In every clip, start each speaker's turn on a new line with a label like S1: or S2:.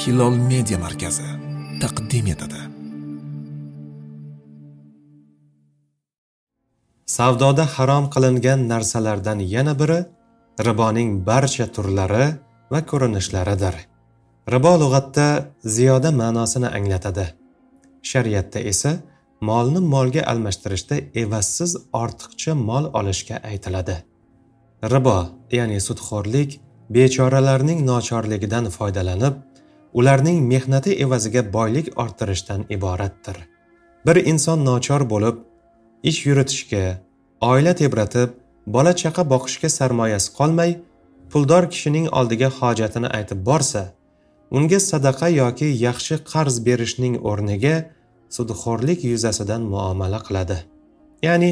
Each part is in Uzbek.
S1: hilol media markazi taqdim etadi.
S2: Savdoda harom qilingan narsalardan yana biri riboning barcha turlari va ko'rinishlaridir. Ribo lug'atda ziyoda ma'nosini anglatadi. Shariatda esa molni molga almashtirishda evazsiz ortiqcha mol olishga aytiladi. Ribo ya'ni sudxo'rlik bechoralarning nochorligidan foydalanib ularning mehnati evaziga boylik orttirishdan iboratdir. Bir inson nochor bo'lib ish yuritishga oila tebratib bola chaqa boqishga sarmoyasi qolmay puldor kishining oldiga hojatini aytib borsa unga sadaqa yoki yaxshi qarz berishning o'rniga sudxo'rlik yuzasidan muomala qiladi. Ya'ni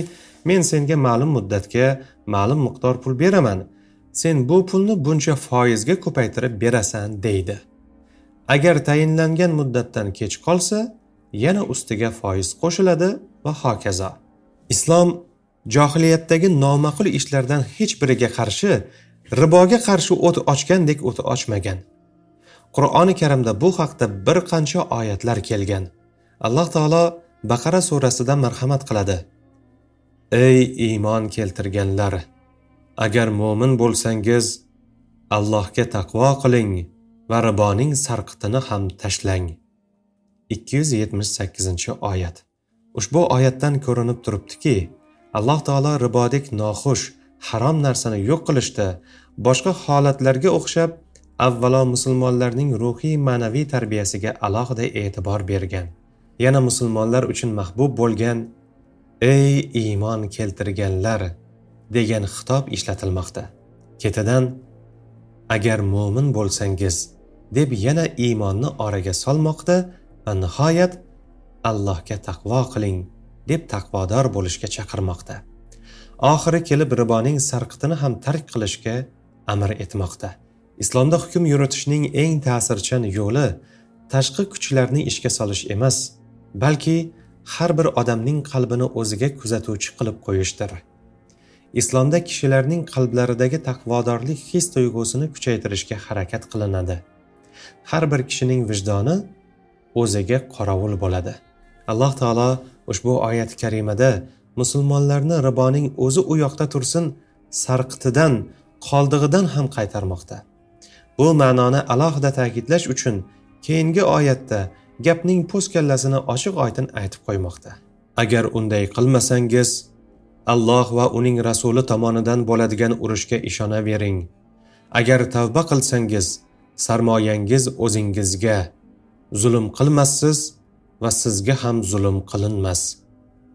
S2: men senga ma'lum muddatga ma'lum miqdor pul beraman sen bu pulni buncha foizga ko'paytirib berasan deydi. Agar tayinlangan muddatdan kech qolsa yana ustiga foiz qo'shiladi va hokazo. Islom johiliyatdagi noma'qul ishlardan hech biriga qarshi riboga qarshi o't ochgandek o't ochmagan. Qur'oni karimda bu haqda bir qancha oyatlar kelgan. Alloh taolo baqara surasida marhamat qiladi. Ey iymon keltirganlar agar mo'min bo'lsangiz allohga taqvo qiling. Va riboning sarqitini ham tashlang. 278 oyat. Ushbu oyatdan ko'rinib turibdiki alloh taolo ribodek noxush harom narsani yo'q qilishda boshqa holatlarga o'xshab avvalo musulmonlarning ruhiy ma'naviy tarbiyasiga alohida e'tibor bergan. Yana musulmonlar uchun mahbub bo'lgan ey iymon keltirganlar! degan xitob ishlatilmoqda. Ketidan agar mo'min bo'lsangiz deb yana iymonni oraga solmoqda va nihoyat allohga taqvo qiling deb taqvodor bo'lishga chaqirmoqda. Oxiri kelib riboning sarqitini ham tark qilishga amr etmoqda. Islomda hukm yuritishning eng ta'sirchan yo'li tashqi kuchlarni ishga solish emas balki har bir odamning qalbini o'ziga kuzatuvchi qilib qo'yishdir. Islomda kishilarning qalblaridagi taqvodorlik his tuyg'usini kuchaytirishga harakat qilinadi. Har bir kishining vijdoni o'ziga qorovul bo'ladi. Alloh taolo ushbu oyat karimada musulmonlarni riboning o'zi u yoqda tursin sarqitidan qoldig'idan ham qaytarmoqda. Bu ma'noni alohida ta'kidlash uchun keyingi oyatda gapning po'skallasini ochiq oydin aytib qo'ymoqda. Agar unday qilmasangiz alloh va uning rasuli tomonidan bo'ladigan urushga ishonavering agar tavba qilsangiz sarmoyangiz o'zingizga. Zulm qilmassiz va sizga ham zulm qilinmas.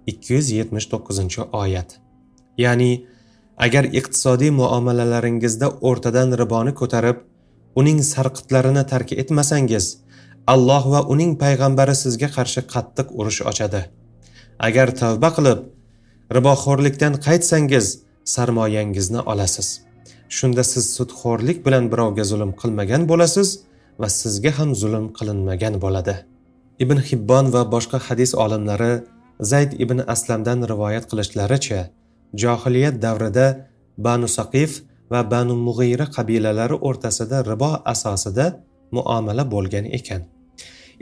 S2: 279 oyat. Ya'ni agar iqtisodiy muomalalaringizda o'rtadan riboni ko'tarib uning sarqitlarini tark etmasangiz alloh va uning payg'ambari sizga qarshi qattiq urush ochadi. Agar tavba qilib riboxo'rlikdan qaytsangiz sarmoyangizni olasiz. Shunda siz sudxo'rlik bilan birovga zulm qilmagan bo'lasiz va sizga ham zulm qilinmagan bo'ladi. Ibn hibbon va boshqa hadis olimlari zayd ibn aslamdan rivoyat qilishlaricha johiliyat davrida banu saqif va banu mug'iyra qabilalari o'rtasida ribo asosida muomala bo'lgan ekan.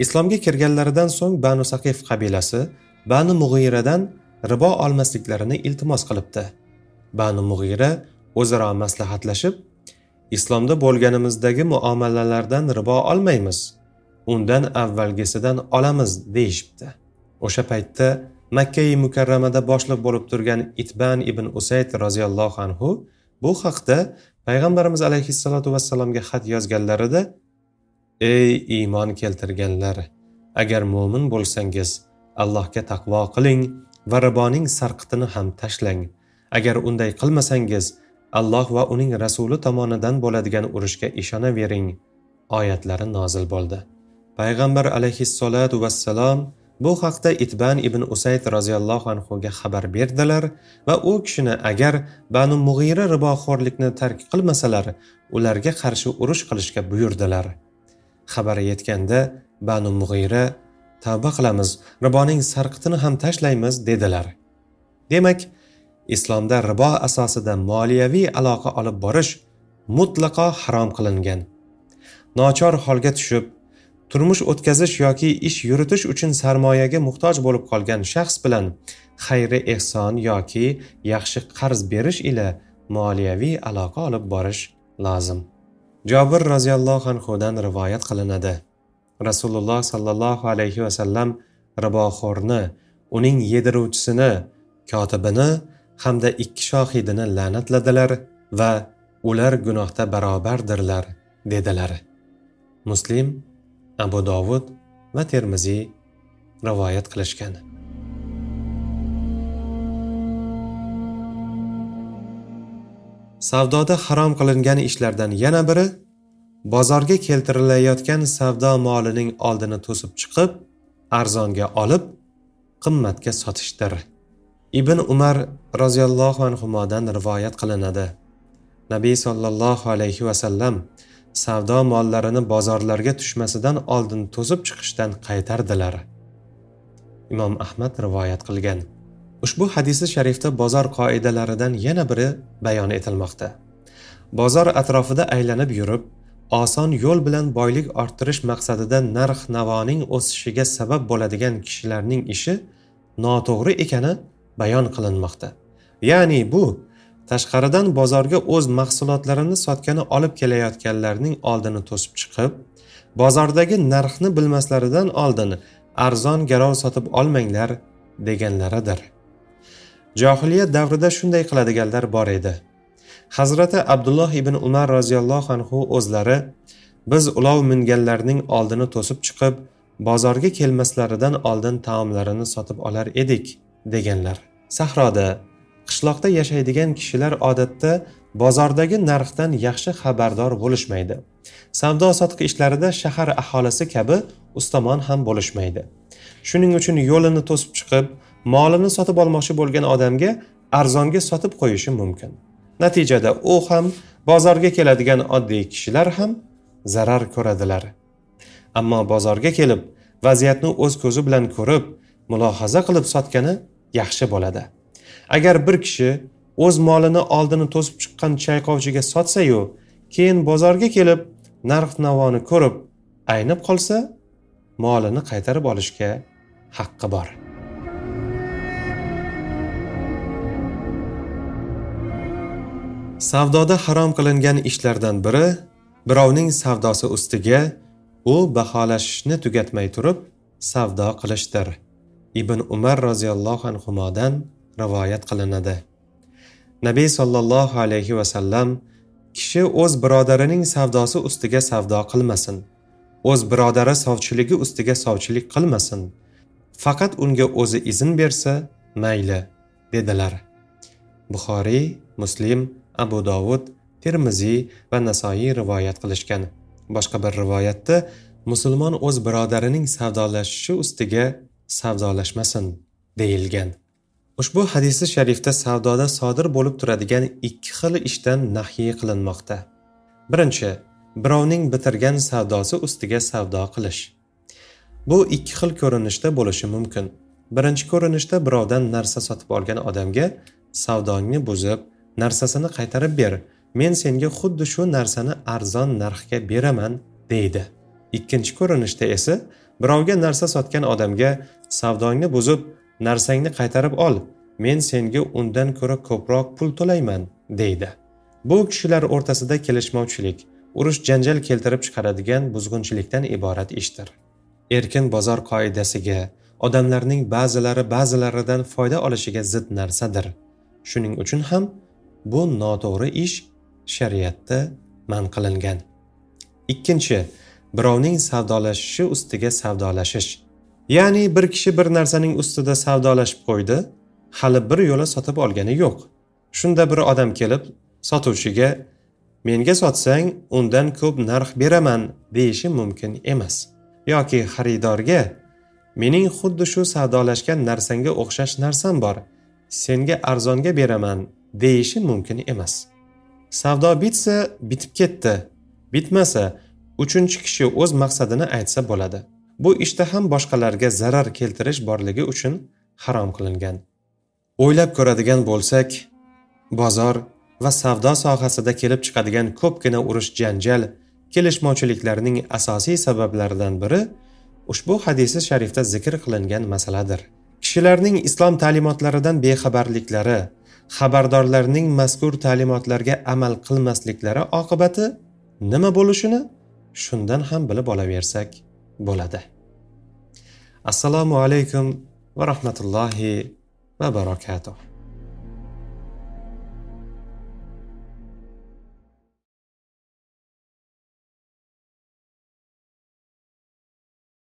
S2: Islomga kirganlaridan so'ng banu saqif qabilasi banu mug'iyradan ribo olmasliklarini iltimos qilibdi. Banu mug'ira o'zaro maslahatlashib islomda bo'lganimizdagi muomalalardan ribo olmaymiz. Undan avvalgisidan olamiz deyishibdi. O'sha paytda makkai mukarramada boshliq bo'lib turgan itban ibn usayd roziyallohu anhu bu haqda payg'ambarimiz alayhissalotu vassalomga xat yozganlarida ey iymon keltirganlar agar mo'min bo'lsangiz allohga taqvo qiling va riboning sarqitini ham tashlang. Agar unday qilmasangiz alloh va uning rasuli tomonidan bo'ladigan urushga ishonavering oyatlari nozil bo'ldi. Payg'ambar alayhissalotu vassalom bu haqda itban ibn usayd roziyallohu anhuga xabar berdilar va u kishini agar banu mug'ira riboxo'rlikni tark qilmasalar ularga qarshi urush qilishga buyurdilar. Xabari yetganda banu mug'ira tavba qilamiz riboning sarqitini ham tashlaymiz dedilar. Demak islomda ribo asosida moliyaviy aloqa olib borish mutlaqo harom qilingan. Nochor holga tushib turmush o'tkazish yoki ish yuritish uchun sarmoyaga muhtoj bo'lib qolgan shaxs bilan xayri ehson yoki yaxshi qarz berish ila moliyaviy aloqa olib borish lozim. Jobir roziyallohu anhudan rivoyat qilinadi. Rasululloh sollallohu alayhi vasallam riboxo'rni uning yediruvchisini kotibini hamda ikki shohidini la'natladilar va ular gunohda barobardirlar dedilar. Muslim abu dovud va termiziy rivoyat qilishgan. Savdoda harom qilingan ishlardan yana biri bozorga keltirilayotgan savdo molining oldini to'sib chiqib arzonga olib qimmatga sotishdir. Ibn umar roziyallohu anhudan rivoyat qilinadi. Nabiy sollallohu alayhi vasallam savdo mollarini bozorlarga tushmasidan oldin to'sib chiqishdan qaytardilar. Imom ahmad rivoyat qilgan. Ushbu hadisi sharifda bozor qoidalaridan yana biri bayon etilmoqda. Bozor atrofida aylanib yurib oson yo'l bilan boylik orttirish maqsadida narx navoning o'sishiga sabab bo'ladigan kishilarning ishi noto'g'ri ekani bayon qilinmoqda. Ya'ni bu tashqaridan bozorga o'z mahsulotlarini sotgani olib kelayotganlarning oldini to'sib chiqib bozordagi narxni bilmaslaridan oldin arzon garov sotib olmanglar deganlaridir. Johiliyat davrida shunday qiladiganlar bor edi. Hazrati abdulloh ibn umar roziyallohu anhu o'zlari biz ulov minganlarning oldini to'sib chiqib bozorga kelmaslaridan oldin taomlarini sotib olar edik. Deganlar. Sahroda qishloqda yashaydigan kishilar odatda bozordagi narxdan yaxshi xabardor bo'lishmaydi. Savdo sotiq ishlarida shahar aholisi kabi ustamon ham bo'lishmaydi. Shuning uchun yo'lini to'sib chiqib molini sotib olmoqchi bo'lgan odamga arzonga sotib qo'yishi mumkin. Natijada u ham bozorga keladigan oddiy kishilar ham zarar ko'radilar. Ammo bozorga kelib vaziyatni o'z ko'zi bilan ko'rib mulohaza qilib sotgani yaxshi bo'ladi agar bir kishi o'z molini oldini to'sib chiqqan chayqovchiga sotsa-yu, keyin bozorga kelib narx navoni ko'rib aynib qolsa, molini qaytarib olishga haqqi bor. Savdoda harom qilingan ishlardan biri birovning savdosi ustiga u baholashishni tugatmay turib savdo qilishdir. Ibn Umar roziyallohu anhudan rivoyat qilinadi. Nabiy sollallohu alayhi vasallam kishi o'z birodarining savdosi ustiga savdo qilmasin o'z birodari sovchiligi ustiga sovchilik qilmasin faqat unga o'zi izn bersa mayli dedilar. Buxoriy muslim abu dovud termiziy va nasoiy rivoyat qilishgan. Boshqa bir rivoyatda musulmon o'z birodarining savdolashishi ustiga savdolashmasin deyilgan. Ushbu hadisi sharifda savdoda sodir bo'lib turadigan ikki xil ishdan nahiy qilinmoqda. Birinchi birovning bitirgan savdosi ustiga savdo qilish. Bu ikki xil ko'rinishda bo'lishi mumkin. Birinchi ko'rinishda birovdan narsa sotib olgan odamga savdongni buzib narsasini qaytarib ber men senga xuddi shu narsani arzon narxga beraman deydi. Ikkinchi ko'rinishda esa birovga narsa sotgan odamga savdongni buzib narsangni qaytarib ol men senga undan ko'ra ko'proq pul to'layman deydi. Bu kishilar o'rtasida kelishmovchilik urush janjal keltirib chiqaradigan buzg'unchilikdan iborat ishdir. Erkin bozor qoidasiga odamlarning ba'zilari ba'zilaridan foyda olishiga zid narsadir. Shuning uchun ham bu noto'g'ri ish shariatda man qilingan. Ikkinchi birovning savdolashishi ustiga savdolashish. Ya'ni bir kishi bir narsaning ustida savdolashib qo'ydi hali bir yo'la sotib olgani yo'q. Shunda bir odam kelib sotuvchiga menga sotsang undan ko'p narx beraman deyishi mumkin emas. Yoki xaridorga mening xuddi shu savdolashgan narsangga o'xshash narsam bor senga arzonga beraman deyishi mumkin emas. Savdo bitsa bitib ketdi bitmasa uchinchi kishi o'z maqsadini aytsa bo'ladi. Bu ishda ham boshqalarga zarar keltirish borligi uchun harom qilingan. O'ylab ko'radigan bo'lsak bozor va savdo sohasida kelib chiqadigan ko'pgina urush janjal kelishmovchiliklarning asosiy sabablaridan biri ushbu hadisi sharifda zikr qilingan masaladir. Kishilarning islom ta'limotlaridan bexabarliklari xabardorlarning mazkur ta'limotlarga amal qilmasliklari oqibati nima bo'lishini shundan ham bilib olaversak bo'ladi. Assalomu alaykum va rahmatullohi va barakatuh.